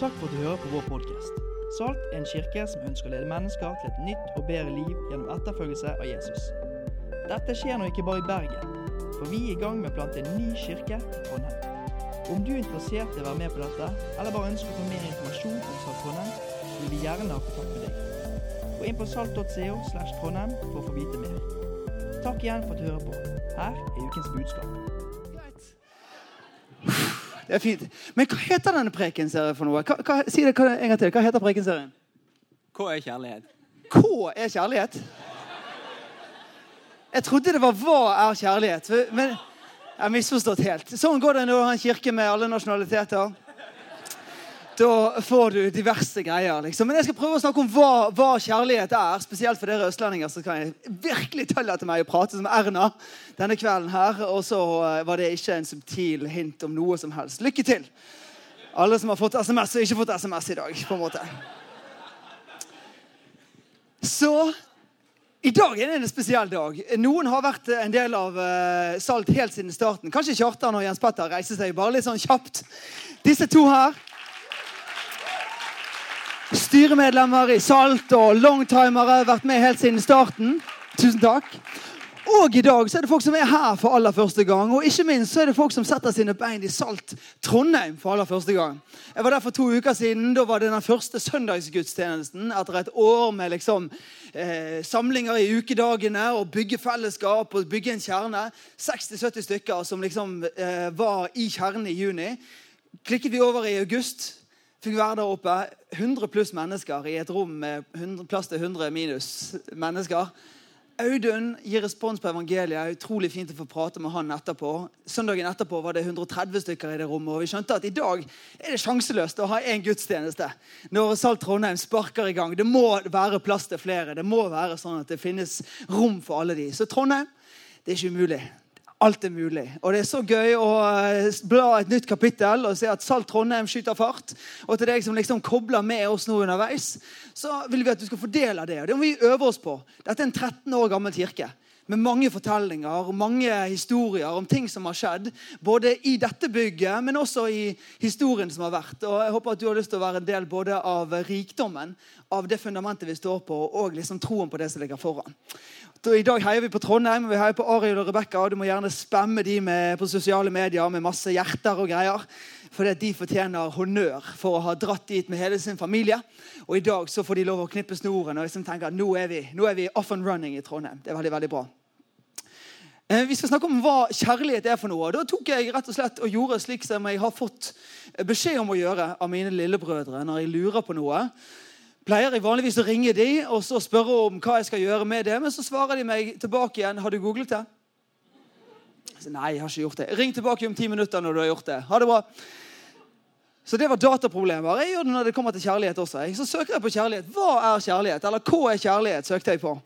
Takk for at du hører på vår podkast. Salt er en kirke som ønsker å lede mennesker til et nytt og bedre liv gjennom etterfølgelse av Jesus. Dette skjer nå ikke bare i Bergen, for vi er i gang med å plante en ny kirke i Trondheim. Om du er interessert i å være med på dette, eller bare ønsker å få mer informasjon om Salt Trondheim, vil vi gjerne ha kontakt med deg. Gå inn på salt.co slash Trondheim for å få vite mer. Takk igjen for at du hører på. Her er ukens budskap. Det er fint. Men hva heter denne prekenserien for noe? Hva, hva, si det en gang til. Hva heter prekenserien? K er kjærlighet? K er kjærlighet. Jeg trodde det var hva er kjærlighet. Men jeg har misforstått helt. Sånn går det når du har en kirke med alle nasjonaliteter. Da får du diverse greier. liksom. Men jeg skal prøve å snakke om hva, hva kjærlighet er. Spesielt for dere østlendinger så kan jeg virkelig tillate meg å prate som Erna denne kvelden her. Og så eh, var det ikke en subtil hint om noe som helst. Lykke til, alle som har fått SMS og ikke fått SMS i dag. på en måte. Så i dag er det en spesiell dag. Noen har vært en del av uh, Salt helt siden starten. Kanskje Kjartan og Jens Petter reiser seg bare litt sånn kjapt. Disse to her styremedlemmer i Salt og longtimere. Vært med helt siden starten. Tusen takk. Og i dag så er det folk som er her for aller første gang. Og ikke minst så er det folk som setter sine bein i Salt Trondheim for aller første gang. Jeg var der for to uker siden. Da var det den første søndagsgudstjenesten etter et år med liksom eh, samlinger i ukedagene og bygge fellesskap og bygge en kjerne. 60-70 stykker som liksom eh, var i kjernen i juni. Klikket vi over i august fikk være der oppe. 100 pluss mennesker i et rom med 100, plass til 100 minus mennesker. Audun gir respons på evangeliet. Utrolig fint å få prate med han etterpå. Søndagen etterpå var det 130 stykker i det rommet. og Vi skjønte at i dag er det sjanseløst å ha én gudstjeneste når Salt Trondheim sparker i gang. Det må være plass til flere. Det må være sånn at det finnes rom for alle de. Så Trondheim, det er ikke umulig. Alt er mulig. Og det er så gøy å eh, bla et nytt kapittel og se at Salt Trondheim skyter fart. Og til deg som liksom kobler med oss nå underveis, så vil vi at du skal fordele det. Og det må vi øve oss på. Dette er en 13 år gammel kirke med mange fortellinger og mange historier om ting som har skjedd. Både i dette bygget, men også i historien som har vært. Og Jeg håper at du har lyst til å være en del både av rikdommen, av det fundamentet vi står på, og liksom troen på det som ligger foran. Så I dag heier vi på Trondheim, vi heier på Arild og Rebekka. Du må gjerne spamme de med, på sosiale medier med masse hjerter og greier. For de fortjener honnør for å ha dratt dit med hele sin familie. Og i dag så får de lov å knippe snoren og liksom tenke at nå er, vi, nå er vi off and running i Trondheim. Det er veldig, veldig bra. Eh, vi skal snakke om hva kjærlighet er for noe. Da tok jeg rett og slett og gjorde slik som jeg har fått beskjed om å gjøre av mine lillebrødre når jeg lurer på noe pleier jeg vanligvis å ringe de og så spørre om hva jeg skal gjøre med det. Men så svarer de meg tilbake igjen. 'Har du googlet det?' Så, Nei, jeg har ikke gjort det. Ring tilbake om ti minutter når du har gjort det. Ha det bra. Så det var dataproblemer. Jeg gjør det når det kommer til kjærlighet også. Så søker jeg på kjærlighet. Hva er kjærlighet? Eller hva er kjærlighet? søkte jeg på.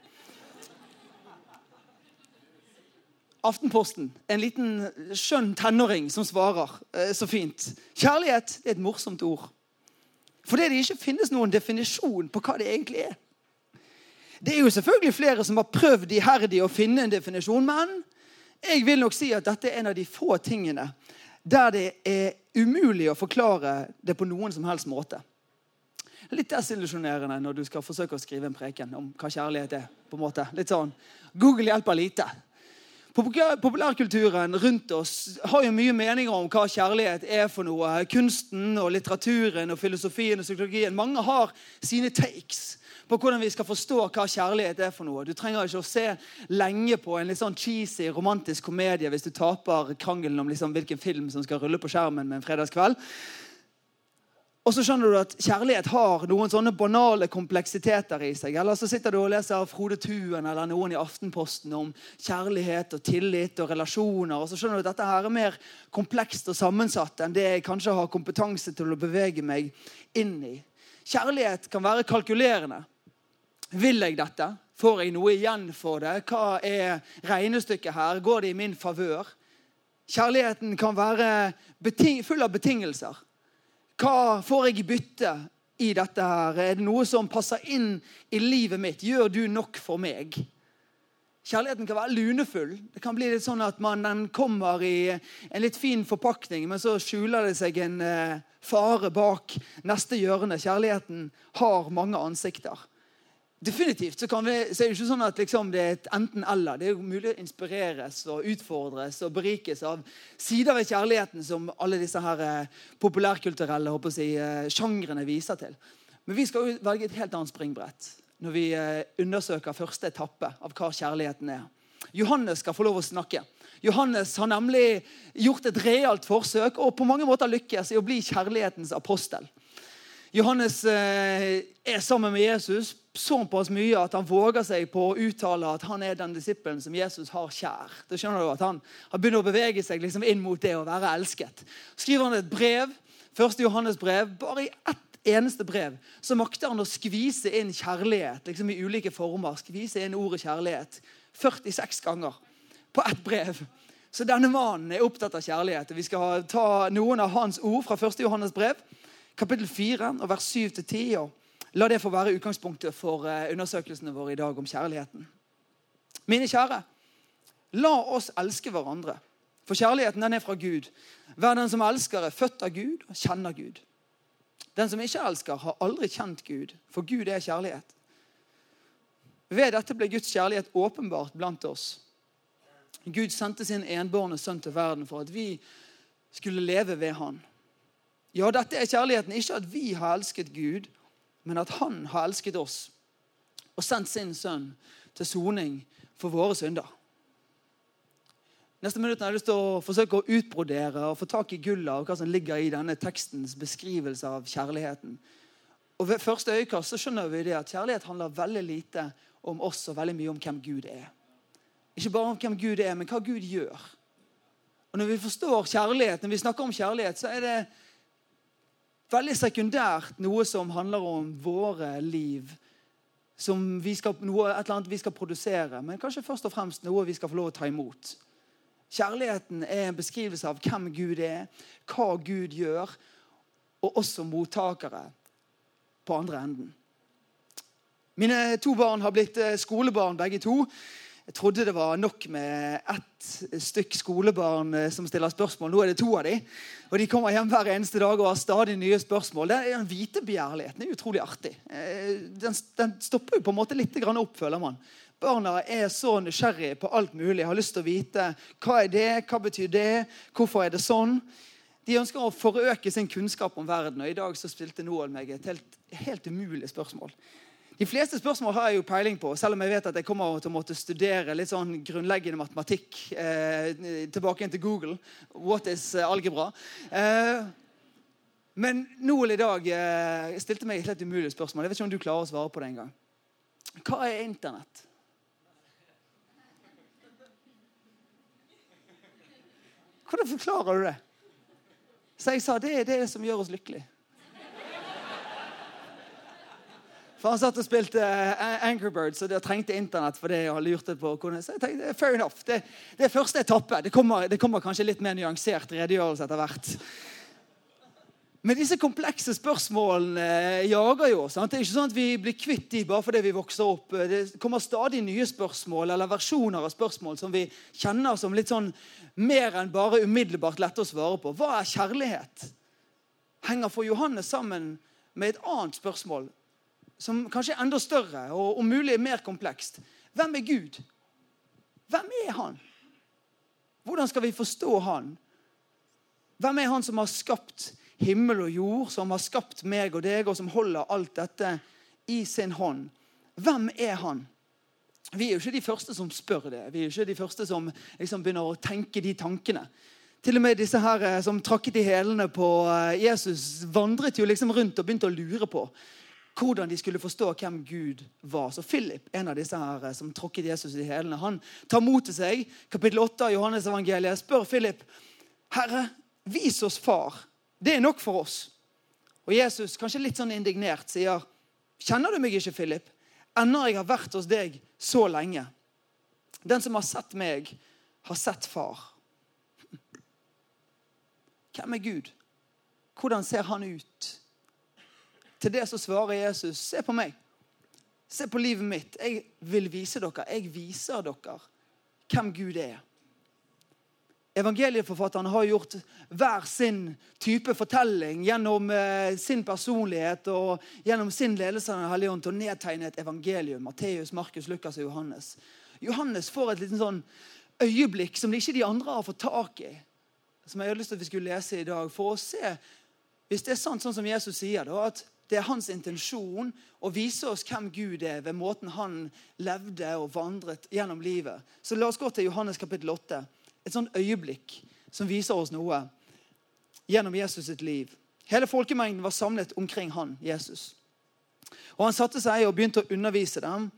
Aftenposten. En liten skjønn tenåring som svarer eh, så fint. Kjærlighet er et morsomt ord. Fordi det ikke finnes noen definisjon på hva det egentlig er. Det er jo selvfølgelig flere som har prøvd iherdig å finne en definisjon, men jeg vil nok si at dette er en av de få tingene der det er umulig å forklare det på noen som helst måte. Litt desillusjonerende når du skal forsøke å skrive en preken om hva kjærlighet er. på en måte. Litt sånn, Google hjelper lite. Populærkulturen rundt oss har jo mye meninger om hva kjærlighet er for noe. Kunsten og litteraturen og filosofien og psykologien. Mange har sine takes på hvordan vi skal forstå hva kjærlighet er for noe. Du trenger ikke å se lenge på en litt sånn cheesy romantisk komedie hvis du taper krangelen om liksom hvilken film som skal rulle på skjermen med en fredagskveld. Og så skjønner du at kjærlighet har noen sånne banale kompleksiteter i seg. Eller så sitter du og leser Frode Tuen eller noen i Aftenposten om kjærlighet og tillit og relasjoner. Og så skjønner du at dette her er mer komplekst og sammensatt enn det jeg kanskje har kompetanse til å bevege meg inn i. Kjærlighet kan være kalkulerende. Vil jeg dette? Får jeg noe igjen for det? Hva er regnestykket her? Går det i min favør? Kjærligheten kan være full av betingelser. Hva får jeg i bytte i dette? her? Er det noe som passer inn i livet mitt? Gjør du nok for meg? Kjærligheten kan være lunefull. Det kan bli litt sånn at man, den kommer i en litt fin forpakning, men så skjuler det seg en eh, fare bak neste hjørne. Kjærligheten har mange ansikter. Definitivt så, vi, så er det ikke sånn at liksom, det er et enten-eller. Det er jo mulig å inspireres og utfordres og berikes av sider ved kjærligheten som alle disse her eh, populærkulturelle håper jeg, eh, sjangrene viser til. Men vi skal jo velge et helt annet springbrett når vi eh, undersøker første etappe av hva kjærligheten er. Johannes skal få lov å snakke. Johannes har nemlig gjort et realt forsøk og på mange måter lykkes i å bli kjærlighetens apostel. Johannes eh, er sammen med Jesus såpass mye at han våger seg på å uttale at han er den disippelen som Jesus har kjær. Da skjønner du at Han har begynt å bevege seg liksom inn mot det å være elsket. skriver han et brev, første Johannes brev, bare i ett eneste brev så makter han å skvise inn kjærlighet liksom i ulike former. Skvise inn ordet kjærlighet 46 ganger på ett brev. Så denne mannen er opptatt av kjærlighet. Vi skal ta noen av hans ord fra første Johannes brev kapittel 4, og vers 7-10. La det få være utgangspunktet for eh, undersøkelsene våre i dag om kjærligheten. Mine kjære, la oss elske hverandre. For kjærligheten den er fra Gud. Hver den som elsker, er født av Gud og kjenner Gud. Den som ikke elsker, har aldri kjent Gud, for Gud er kjærlighet. Ved dette ble Guds kjærlighet åpenbart blant oss. Gud sendte sin enbårne sønn til verden for at vi skulle leve ved han. Ja, dette er kjærligheten. Ikke at vi har elsket Gud, men at han har elsket oss og sendt sin sønn til soning for våre synder. Neste minutt har jeg lyst til å forsøke å utbrodere og få tak i gullet av hva som ligger i denne tekstens beskrivelse av kjærligheten. Og Ved første øyekast så skjønner vi det at kjærlighet handler veldig lite om oss og veldig mye om hvem Gud er. Ikke bare om hvem Gud er, men hva Gud gjør. Og Når vi forstår kjærlighet, når vi snakker om kjærlighet, så er det veldig sekundært noe som handler om våre liv. Som vi skal, noe, et eller annet vi skal produsere, men kanskje først og fremst noe vi skal få lov å ta imot. Kjærligheten er en beskrivelse av hvem Gud er, hva Gud gjør, og også mottakere på andre enden. Mine to barn har blitt eh, skolebarn, begge to. Jeg trodde det var nok med ett stykk skolebarn eh, som stiller spørsmål. Nå er det to av dem. Og de kommer hjem hver eneste dag og har stadig nye spørsmål. Det er Den vitebegjærligheten er utrolig artig. Eh, den, den, stopper jo på en måte litt opp, føler man. Barna er så nysgjerrige på alt mulig. Har lyst til å vite hva er det, hva betyr det, hvorfor er det sånn. De ønsker å forøke sin kunnskap om verden. Og i dag så spilte Noel meg et helt, helt umulig spørsmål. De fleste spørsmål har jeg jo peiling på, selv om jeg vet at jeg kommer til å måtte studere litt sånn grunnleggende matematikk eh, tilbake til Google. What is eh, algebra? Eh, men Noel i dag eh, stilte meg et helt umulig spørsmål. Jeg vet ikke om du klarer å svare på det engang. Hva er Internett? Hvordan forklarer du det? Så jeg sa det er det som gjør oss lykkelige. For han satt og spilte uh, Angry Birds, og det trengte internett for det. og lurte på. Så jeg tenkte, fair enough. Det, det er første etappe. Det kommer, det kommer, kanskje litt mer nyansert redegjørelse etter hvert. Men disse komplekse spørsmålene jager jo oss. Det er ikke sånn at vi blir kvitt de bare fordi vi vokser opp. Det kommer stadig nye spørsmål eller versjoner av spørsmål som vi kjenner som litt sånn mer enn bare umiddelbart lette å svare på. Hva er kjærlighet? Henger for Johannes sammen med et annet spørsmål som kanskje er enda større og om mulig mer komplekst. Hvem er Gud? Hvem er han? Hvordan skal vi forstå han? Hvem er han som har skapt himmel og jord, som har skapt meg og deg, og som holder alt dette i sin hånd? Hvem er han? Vi er jo ikke de første som spør det. Vi er jo ikke de første som liksom begynner å tenke de tankene. Til og med disse her eh, som trakket i hælene på eh, Jesus, vandret jo liksom rundt og begynte å lure på hvordan de skulle forstå hvem Gud var. Så Philip, en av disse her eh, som tråkket Jesus i hælene, han tar mot til seg kapittel 8 av Johannes evangeliet, spør Philip, 'Herre, vis oss Far. Det er nok for oss.' Og Jesus, kanskje litt sånn indignert, sier, 'Kjenner du meg ikke, Philip? Ennå jeg har vært hos deg så lenge.' 'Den som har sett meg, har sett Far.' Hvem er Gud? Hvordan ser han ut? Til det så svarer Jesus, se på meg. Se på livet mitt. Jeg vil vise dere. Jeg viser dere hvem Gud er. Evangelieforfatterne har gjort hver sin type fortelling gjennom eh, sin personlighet og gjennom sin ledelse av Den hellige ånd til å nedtegne et evangelium. Matteus, Markus, Lukas og Johannes. Johannes får et liten sånn øyeblikk som ikke de andre har fått tak i. Som jeg hadde lyst til at vi skulle lese i dag. For å se, hvis det er sant sånn som Jesus sier, at det er hans intensjon å vise oss hvem Gud er ved måten han levde og vandret gjennom livet. Så la oss gå til Johannes kapittel 8 et sånt øyeblikk som viser oss noe gjennom Jesus sitt liv. Hele folkemengden var samlet omkring han, Jesus. Og Han satte seg og begynte å undervise dem.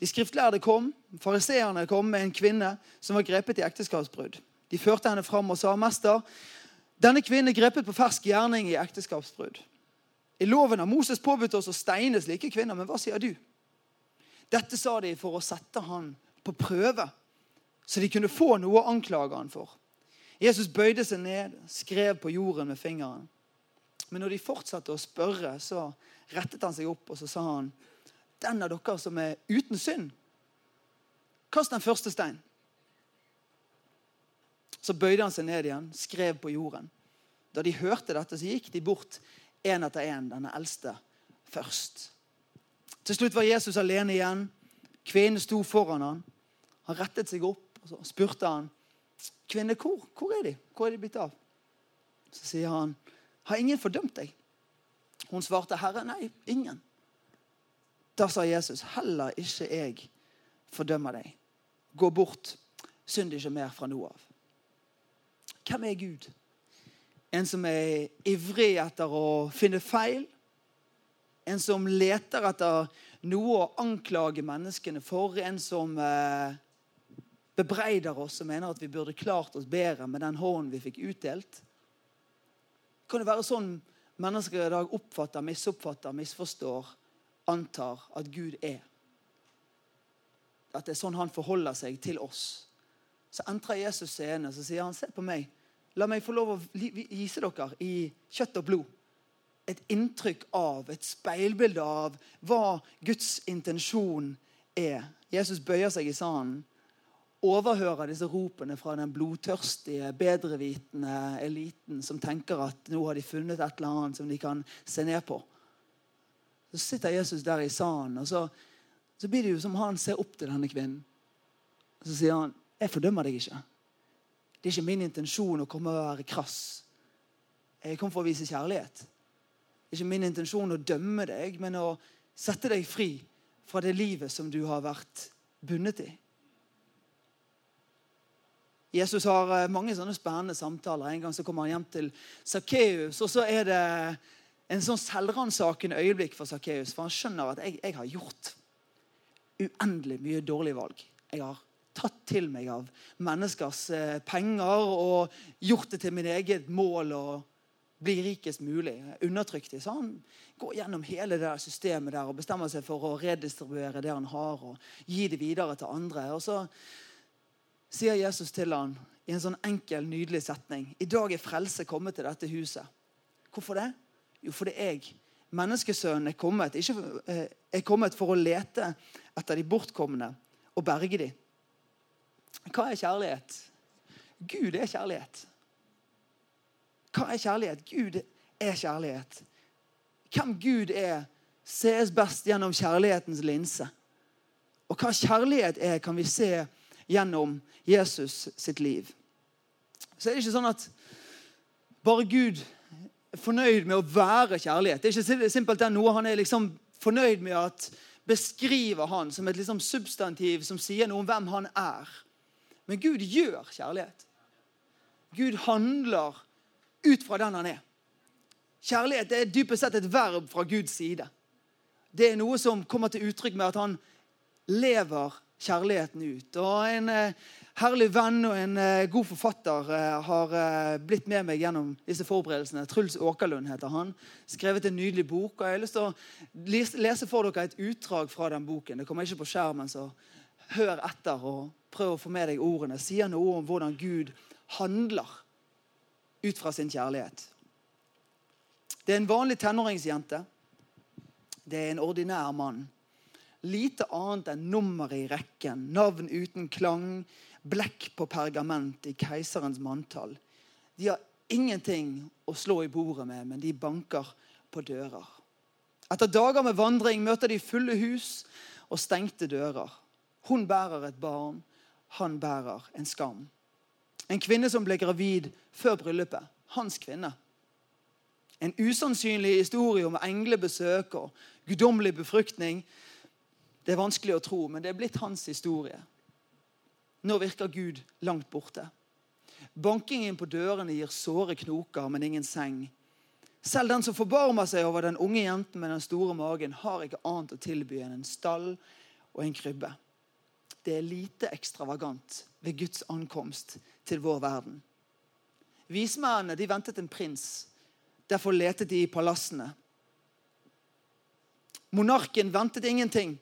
De skriftlærde kom, fariseerne kom med en kvinne som var grepet i ekteskapsbrudd. De førte henne fram og sa, 'Mester, denne kvinnen grepet på fersk gjerning i ekteskapsbrudd.' I loven har Moses påbudt oss å steine slike kvinner, men hva sier du? Dette sa de for å sette han på prøve så de kunne få noe å anklage han for. Jesus bøyde seg ned, skrev på jorden med fingeren. Men når de fortsatte å spørre, så rettet han seg opp og så sa han, den av dere som er uten synd, kast den første stein. Så bøyde han seg ned igjen, skrev på jorden. Da de hørte dette, så gikk de bort én etter én, denne eldste først. Til slutt var Jesus alene igjen. Kvinnen sto foran ham. Han rettet seg opp og så spurte han kvinne, hvor, hvor er de? Hvor er de blitt av? Så sier han, har ingen fordømt deg? Hun svarte, herre, nei, ingen. Da sa Jesus, heller ikke jeg fordømmer deg. Gå bort, synd ikke mer fra nå av. Hvem er Gud? En som er ivrig etter å finne feil? En som leter etter noe å anklage menneskene for? En som eh, bebreider oss og mener at vi burde klart oss bedre med den hånden vi fikk utdelt? Kan det være sånn mennesker i dag oppfatter, misoppfatter, misforstår, antar at Gud er? At det er sånn han forholder seg til oss? Så entrer Jesus scenen så sier han, se på meg. La meg få lov å vise dere i kjøtt og blod et inntrykk av, et speilbilde av hva Guds intensjon er. Jesus bøyer seg i sanden overhører disse ropene fra den blodtørstige, bedrevitende eliten som tenker at nå har de funnet et eller annet som de kan se ned på. Så sitter Jesus der i salen, og så, så blir det jo som han ser opp til denne kvinnen. Så sier han, 'Jeg fordømmer deg ikke.' Det er ikke min intensjon å komme og være krass. Jeg kom for å vise kjærlighet. Det er ikke min intensjon å dømme deg, men å sette deg fri fra det livet som du har vært bundet i. Jesus har eh, mange sånne spennende samtaler. En gang så kommer han hjem til Sakkeus, og så er det en sånn selvransakende øyeblikk for Sakkeus. For han skjønner at jeg, jeg, har gjort uendelig mye dårlige valg. Jeg har tatt til meg av menneskers eh, penger og gjort det til min eget mål å bli rikest mulig. Undertrykt dem. Så han går gjennom hele det systemet der og bestemmer seg for å redistribuere det han har, og gi det videre til andre. Og så sier Jesus til han i en sånn enkel, nydelig setning. I dag er frelse kommet til dette huset. Hvorfor det? Jo, fordi jeg, menneskesønnen, er kommet, ikke, eh, er kommet for å lete etter de bortkomne og berge dem. Hva er kjærlighet? Gud er kjærlighet. Hva er kjærlighet? Gud er kjærlighet. Hvem Gud er, sees best gjennom kjærlighetens linse. Og hva kjærlighet er, kan vi se gjennom Jesus sitt liv. Så er det ikke sånn at bare Gud er fornøyd med å være kjærlighet. Det er ikke simpelthen noe han er liksom fornøyd med at beskriver han som et liksom substantiv som sier noe om hvem han er. Men Gud gjør kjærlighet. Gud handler ut fra den han er. Kjærlighet er dypest sett et verb fra Guds side. Det er noe som kommer til uttrykk med at han lever kjærligheten ut. Og En eh, herlig venn og en eh, god forfatter eh, har blitt med meg gjennom disse forberedelsene. Truls Åkerlund heter han. Skrevet en nydelig bok. og Jeg har lyst til å lese for dere et utdrag fra den boken. Det kommer ikke på skjermen, så hør etter og prøv å få med deg ordene. Sier noe om hvordan Gud handler ut fra sin kjærlighet. Det er en vanlig tenåringsjente. Det er en ordinær mann lite annet enn nummer i rekken, navn uten klang, blekk på pergament i keiserens manntall. De har ingenting å slå i bordet med, men de banker på dører. Etter dager med vandring møter de fulle hus og stengte dører. Hun bærer et barn, han bærer en skam. En kvinne som ble gravid før bryllupet. Hans kvinne. En usannsynlig historie om englebesøk og guddommelig befruktning. Det er vanskelig å tro, men det er blitt hans historie. Nå virker Gud langt borte. Bankingen på dørene gir såre knoker, men ingen seng. Selv den som forbarmer seg over den unge jenten med den store magen, har ikke annet å tilby enn en stall og en krybbe. Det er lite ekstravagant ved Guds ankomst til vår verden. Vismennene de ventet en prins. Derfor letet de i palassene. Monarken ventet ingenting.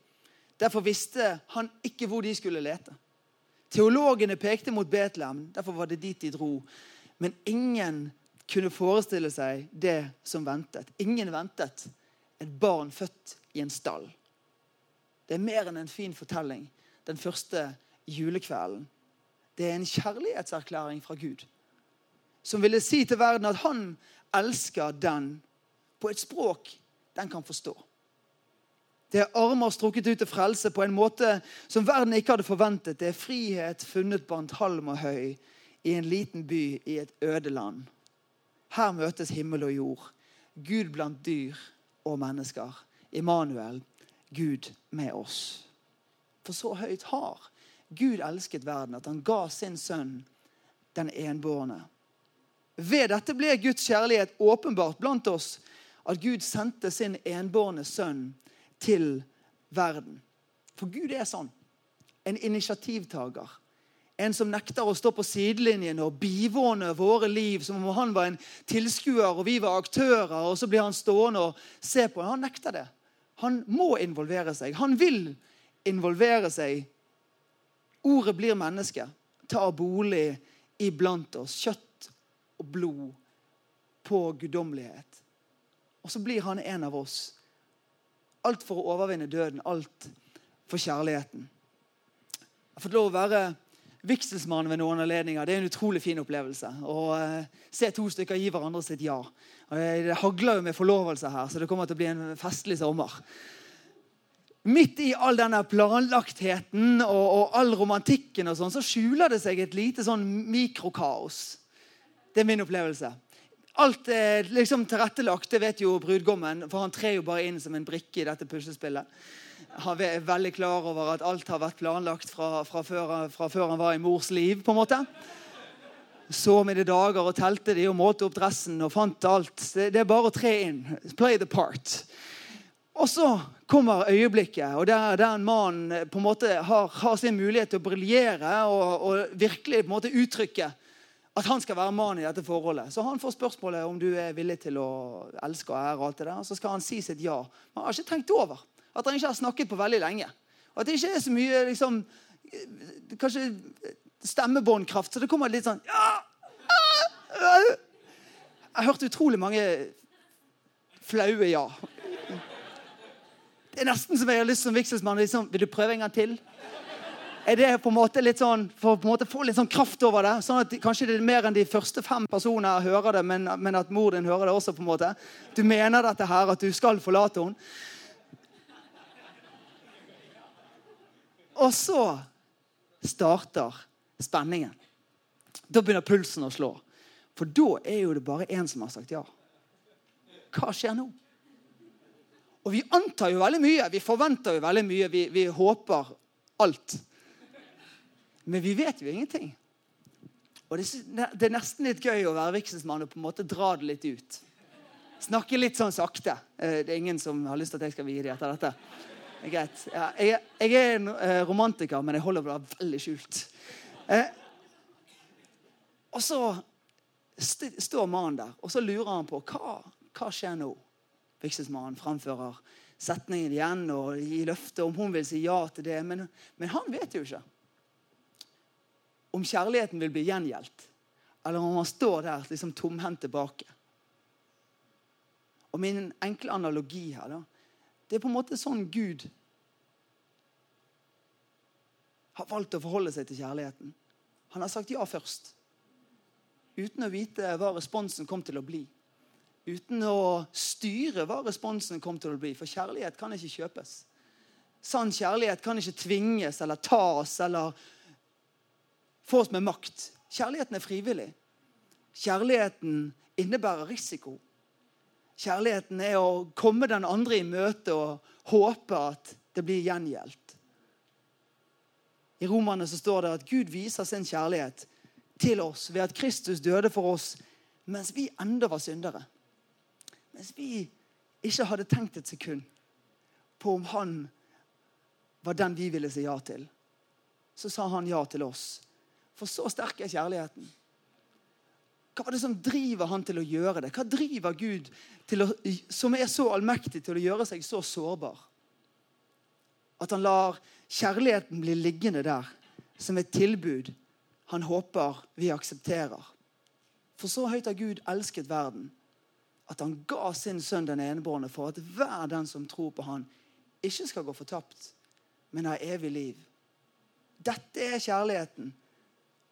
Derfor visste han ikke hvor de skulle lete. Teologene pekte mot Betlehem. Derfor var det dit de dro. Men ingen kunne forestille seg det som ventet. Ingen ventet et barn født i en stall. Det er mer enn en fin fortelling den første julekvelden. Det er en kjærlighetserklæring fra Gud. Som ville si til verden at han elsker den på et språk den kan forstå. Det er armer strukket ut til frelse på en måte som verden ikke hadde forventet. Det er frihet funnet blant halm og høy i en liten by i et øde land. Her møtes himmel og jord. Gud blant dyr og mennesker. Immanuel, Gud med oss. For så høyt har Gud elsket verden at han ga sin sønn den enbårne. Ved dette ble Guds kjærlighet åpenbart blant oss. At Gud sendte sin enbårne sønn til verden. For Gud er sånn. En initiativtaker. En som nekter å stå på sidelinjen og bivåne våre liv som om han var en tilskuer og vi var aktører. Og så blir han stående og se på. Han nekter det. Han må involvere seg. Han vil involvere seg. Ordet blir menneske. Tar bolig iblant oss. Kjøtt og blod på guddommelighet. Og så blir han en av oss. Alt for å overvinne døden. Alt for kjærligheten. Jeg har fått lov å være vigselsmann ved noen anledninger. Det er en utrolig fin opplevelse. Å uh, se to stykker gi hverandre sitt ja. Det hagler jo med forlovelse her, så det kommer til å bli en festlig sommer. Midt i all denne planlagtheten og, og all romantikken og sånn, så skjuler det seg et lite sånn mikrokaos. Det er min opplevelse. Alt er liksom tilrettelagt, det vet jo brudgommen, for han trer jo bare inn som en brikke i dette puslespillet han er veldig klar over at alt har vært planlagt fra, fra, før, fra før, han var i mors liv. på en måte. Så mine dager og telte de og målte opp dressen og fant alt. Det er bare å tre inn. Play the part. Og så kommer øyeblikket, og der, der mann på en måte har, har sin mulighet til å briljere og, og, virkelig på en måte uttrykke at han skal være mann i dette forholdet. Så han får spørsmålet om du er villig til å elske og ære. og alt det der, Og Så skal han si sitt ja. Men han har ikke tenkt over at han ikke har snakket på veldig lenge. Og at det ikke er så mye liksom, kanskje stemmebåndkraft. Så det kommer litt sånn ja, Jeg har hørt utrolig mange flaue ja. Det er nesten som jeg har lyst som vigselsmann. Liksom, vil du prøve en gang til? Er det på en måte litt sånn, For å få litt sånn kraft over det? sånn at Kanskje det er mer enn de første fem personene hører det, men, men at mor din hører det også. på en måte. Du mener dette her, at du skal forlate henne. Og så starter spenningen. Da begynner pulsen å slå. For da er jo det bare én som har sagt ja. Hva skjer nå? Og vi antar jo veldig mye. Vi forventer jo veldig mye. Vi, vi håper alt. Men vi vet jo ingenting. Og det, det, er nesten litt gøy å være vigselsmann og på en måte dra det litt ut. Snakke litt sånn sakte. Eh, det er ingen som har lyst til at jeg skal vie dem etter dette. Greit. Jeg, jeg, er en uh, romantiker, men jeg holder det veldig skjult. Eh, og så st står mannen der, og så lurer han på hva, hva skjer nå. Vigselsmannen framfører setningen igjen og gir løfte om hun vil si ja til det. Men, men han vet jo ikke om kjærligheten vil bli gjengjeldt, eller om han står der liksom tomhendt tilbake. Og min enkle analogi her da, det er på en måte sånn Gud har valgt å forholde seg til kjærligheten. Han har sagt ja først. Uten å vite hva responsen kom til å bli. Uten å styre hva responsen kom til å bli. For kjærlighet kan ikke kjøpes. Sann kjærlighet kan ikke tvinges eller tas eller fås med makt. Kjærligheten er frivillig. Kjærligheten innebærer risiko. Kjærligheten er å komme den andre i møte og håpe at det blir gjengjeldt. I Romerne så står det at Gud viser sin kjærlighet til oss ved at Kristus døde for oss mens vi enda var syndere. Mens vi ikke hadde tenkt et sekund på om han var den vi ville si ja til. Så sa han ja til oss. For så sterk er kjærligheten. Hva var det som driver han til å gjøre det? Hva driver Gud å, som er så allmektig til å gjøre seg så sårbar? At han lar kjærligheten bli liggende der som et tilbud han håper vi aksepterer. For så høyt har Gud elsket verden at han ga sin sønn den enebårne for at hver den som tror på han, ikke skal gå fortapt, men ha evig liv. Dette er kjærligheten.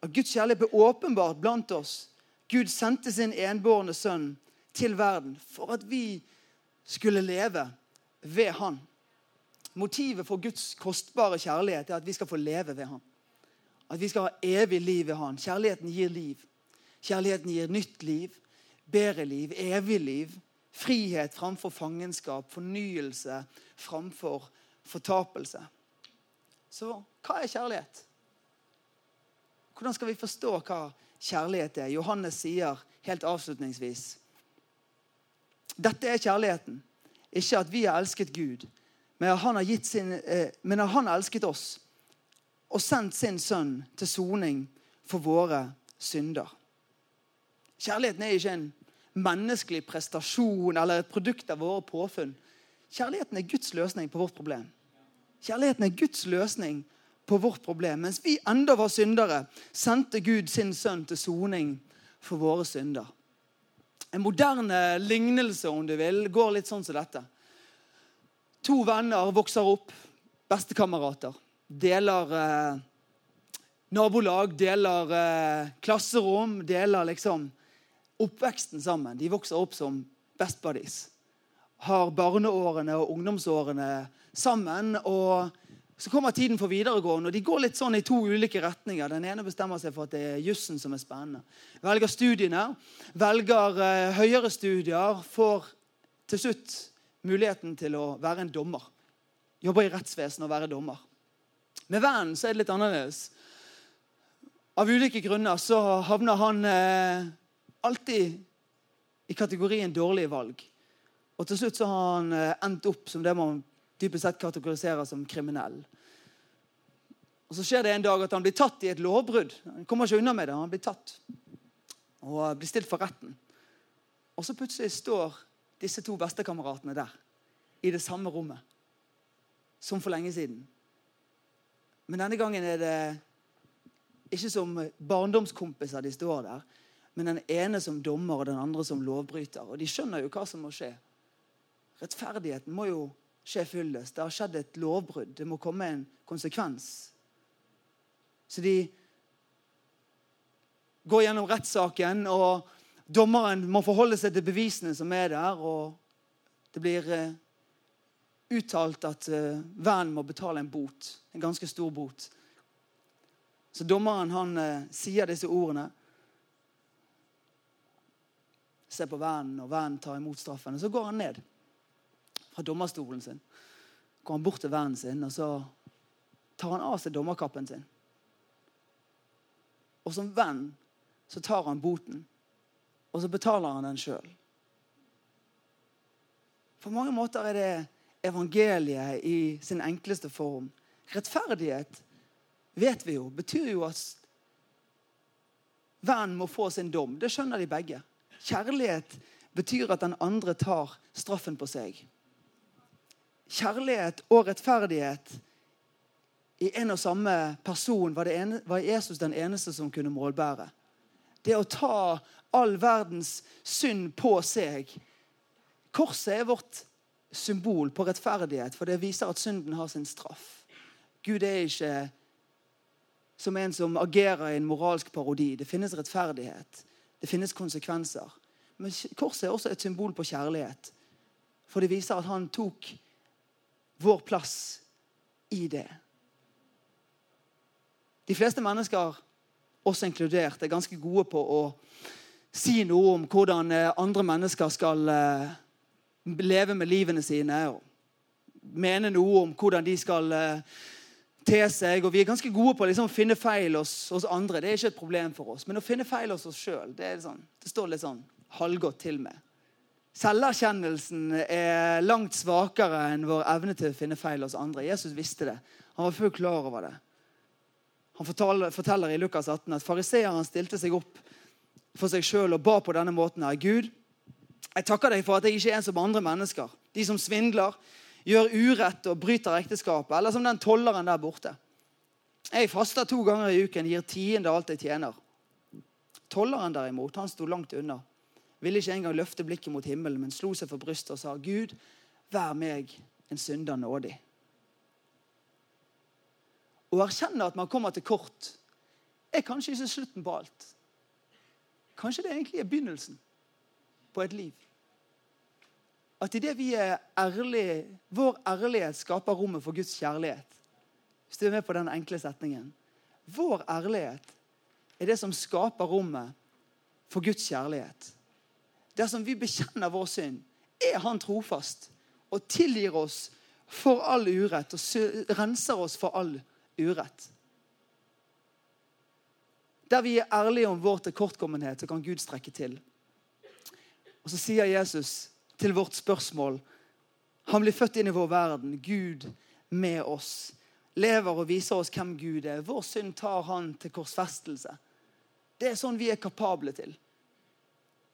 At Guds kjærlighet ble åpenbart blant oss. Gud sendte sin enbårne sønn til verden for at vi skulle leve ved han. Motivet for Guds kostbare kjærlighet er at vi skal få leve ved han. At vi skal ha evig liv ved han. Kjærligheten gir liv. Kjærligheten gir nytt liv, bedre liv, evig liv. Frihet framfor fangenskap, fornyelse framfor fortapelse. Så hva er kjærlighet? Hvordan skal vi forstå hva kjærlighet er? Johannes sier helt avslutningsvis Dette er kjærligheten. Ikke at vi har elsket Gud, men at han har, sin, eh, men at han har elsket oss og sendt sin sønn til soning for våre synder. Kjærligheten er ikke en menneskelig prestasjon eller et produkt av våre påfunn. Kjærligheten er Guds løsning på vårt problem. Kjærligheten er Guds løsning på vårt problem. Mens vi enda var syndere, sendte Gud sin sønn til soning for våre synder. En moderne lignelse om du vil, går litt sånn som dette. To venner vokser opp, bestekamerater deler eh, nabolag, deler eh, klasserom, deler liksom oppveksten sammen. De vokser opp som best buddies. Har barneårene og ungdomsårene sammen. og så kommer tiden for videregående, og de går litt sånn i to ulike retninger. Den ene bestemmer seg for at det er jussen som er spennende. Velger studiene, velger eh, høyere studier, får til slutt muligheten til å være en dommer. Jobber i rettsvesenet og være dommer. Med vennen så er det litt annerledes. Av ulike grunner så havner han eh, alltid i kategorien dårlige valg. Og til slutt så har han eh, endt opp som det man typisk sett kategoriserer som kriminell. Og Så skjer det en dag at han blir tatt i et lovbrudd. Han kommer ikke unna med det. Han blir tatt og blir stilt for retten. Og så plutselig står disse to bestekameratene der i det samme rommet som for lenge siden. Men denne gangen er det ikke som barndomskompiser de står der, men den ene som dommer og den andre som lovbryter. Og de skjønner jo hva som må skje. Rettferdigheten må jo skje fyllest. Det har skjedd et lovbrudd. Det må komme en konsekvens. Så de går gjennom rettssaken, og dommeren må forholde seg til bevisene som er der. og Det blir eh, uttalt at uh, vennen må betale en bot. En ganske stor bot. Så dommeren han uh, sier disse ordene. Ser på vennen, og vennen tar imot straffen. Og så går han ned fra dommerstolen sin. Går han bort til vennen sin, og så tar han av seg dommerkappen sin. Og som venn så tar han boten, og så betaler han den sjøl. På mange måter er det evangeliet i sin enkleste form. Rettferdighet vet vi jo, betyr jo at vennen må få sin dom. Det skjønner de begge. Kjærlighet betyr at den andre tar straffen på seg. Kjærlighet og rettferdighet i en og samme person var, ene, var Jesus den eneste som kunne målbære. Det å ta all verdens synd på seg. Korset er vårt symbol på rettferdighet, for det viser at synden har sin straff. Gud er ikke som en som agerer i en moralsk parodi. Det finnes rettferdighet. Det finnes konsekvenser. Men korset er også et symbol på kjærlighet. For det viser at han tok vår plass i det. De fleste mennesker, oss inkludert, er ganske gode på å si noe om hvordan eh, andre mennesker skal eh, leve med livene sine. og Mene noe om hvordan de skal te seg. og Vi er ganske gode på liksom å finne feil hos, hos, andre. Det er ikke et problem for oss. Men å finne feil hos oss sjøl, det, sånn, det står litt sånn halvgodt til med. Selverkjennelsen er langt svakere enn vår evne til å finne feil hos andre. Jesus visste det. Han var fullt klar over det. Han forteller, forteller i Lukas 18 at fariseeren stilte seg opp for seg sjøl og ba på denne måten. her, Gud, jeg takker deg for at jeg ikke er en som andre mennesker. De som svindler, gjør urett og bryter ekteskapet. Eller som den tolleren der borte. Jeg faster to ganger i uken, gir tiende alt jeg tjener. Tolleren derimot, han sto langt unna. Ville ikke engang løfte blikket mot himmelen, men slo seg for brystet og sa, Gud, vær meg en synder nådig. Å erkjenne at man kommer til kort, er kanskje ikke slutten på alt. Kanskje det egentlig er begynnelsen på et liv. At idet vi er ærlige, vår ærlighet skaper rommet for Guds kjærlighet. Hvis du er med på den enkle setningen. Vår ærlighet er det som skaper rommet for Guds kjærlighet. Dersom vi bekjenner vår synd, er Han trofast og tilgir oss for all urett og renser oss for all urett. Der vi er ærlige om vår tilkortkommenhet, så kan Gud strekke til. Og så sier Jesus til vårt spørsmål Han blir født inn i vår verden. Gud med oss. Lever og viser oss hvem Gud er. Vår synd tar han til korsfestelse. Det er sånn vi er kapable til.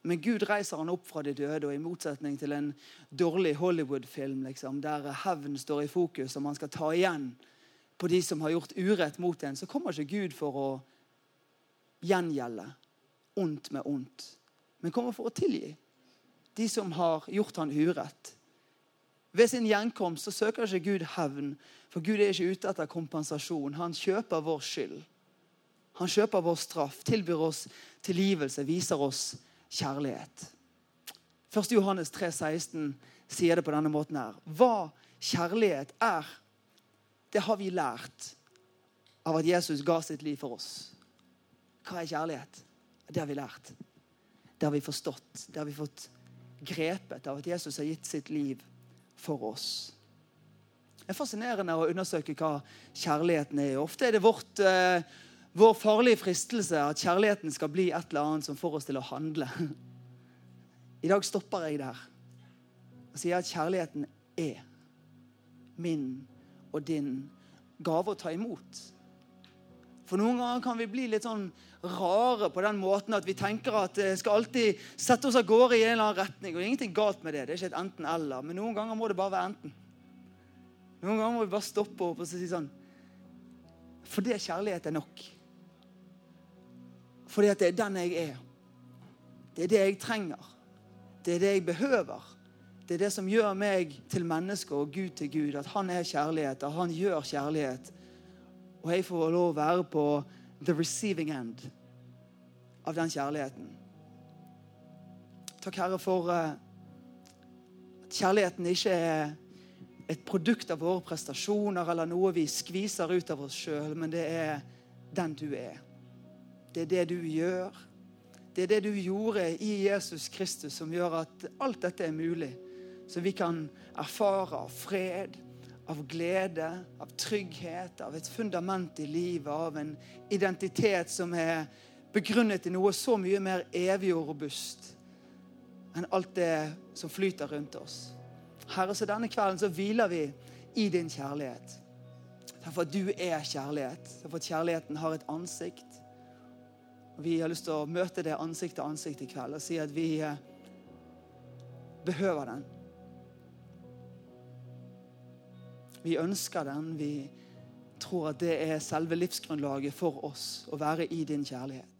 Men Gud reiser han opp fra de døde, og i motsetning til en dårlig Hollywood-film liksom, der hevn står i fokus, og man skal ta igjen på de som har gjort urett mot en, så kommer ikke Gud for å gjengjelde ondt med ondt, men kommer for å tilgi de som har gjort han urett. Ved sin gjenkomst så søker ikke Gud hevn, for Gud er ikke ute etter kompensasjon. Han kjøper vår skyld. Han kjøper vår straff, tilbyr oss tilgivelse, viser oss kjærlighet. 1. Johannes 3, 16 sier det på denne måten her. Hva kjærlighet er, det har vi lært av at Jesus ga sitt liv for oss. Hva er kjærlighet? Det har vi lært. Det har vi forstått. Det har vi fått grepet av at Jesus har gitt sitt liv for oss. Det er fascinerende å undersøke hva kjærligheten er. Ofte er det vårt eh, vår farlige fristelse at kjærligheten skal bli et eller annet som får oss til å handle. I dag stopper jeg der og sier at kjærligheten er min og din gave å ta imot. For noen ganger kan vi bli litt sånn rare på den måten at vi tenker at vi skal alltid sette oss av gårde i en eller annen retning. Og ingenting galt med det. Det er ikke et enten-eller. Men noen ganger må det bare være enten. Noen ganger må vi bare stoppe opp og si sånn For det kjærlighet er nok. Fordi at det er den jeg er. Det er det jeg trenger. Det er det jeg behøver. Det er det som gjør meg til menneske og Gud til Gud. At han er kjærlighet, og han gjør kjærlighet. Og jeg får lov å være på the receiving end av den kjærligheten. Takk, Herre, for uh, at kjærligheten ikke er et produkt av våre prestasjoner eller noe vi skviser ut av oss sjøl, men det er den du er. Det er det du gjør. Det er det du gjorde i Jesus Kristus som gjør at alt dette er mulig. Så vi kan erfare fred, av glede, av trygghet, av et fundament i livet, av en identitet som er begrunnet i noe så mye mer evig og robust enn alt det som flyter rundt oss. Herre, så denne kvelden så hviler vi i din kjærlighet. Derfor at du er kjærlighet. Derfor at kjærligheten har et ansikt. Og Vi har lyst til å møte det ansikt til ansikt i kveld og si at vi eh, behøver den. Vi ønsker den. Vi tror at det er selve livsgrunnlaget for oss å være i din kjærlighet.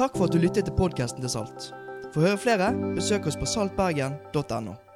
Takk for at du lyttet til podkasten til Salt. For å høre flere, besøk oss på saltbergen.no.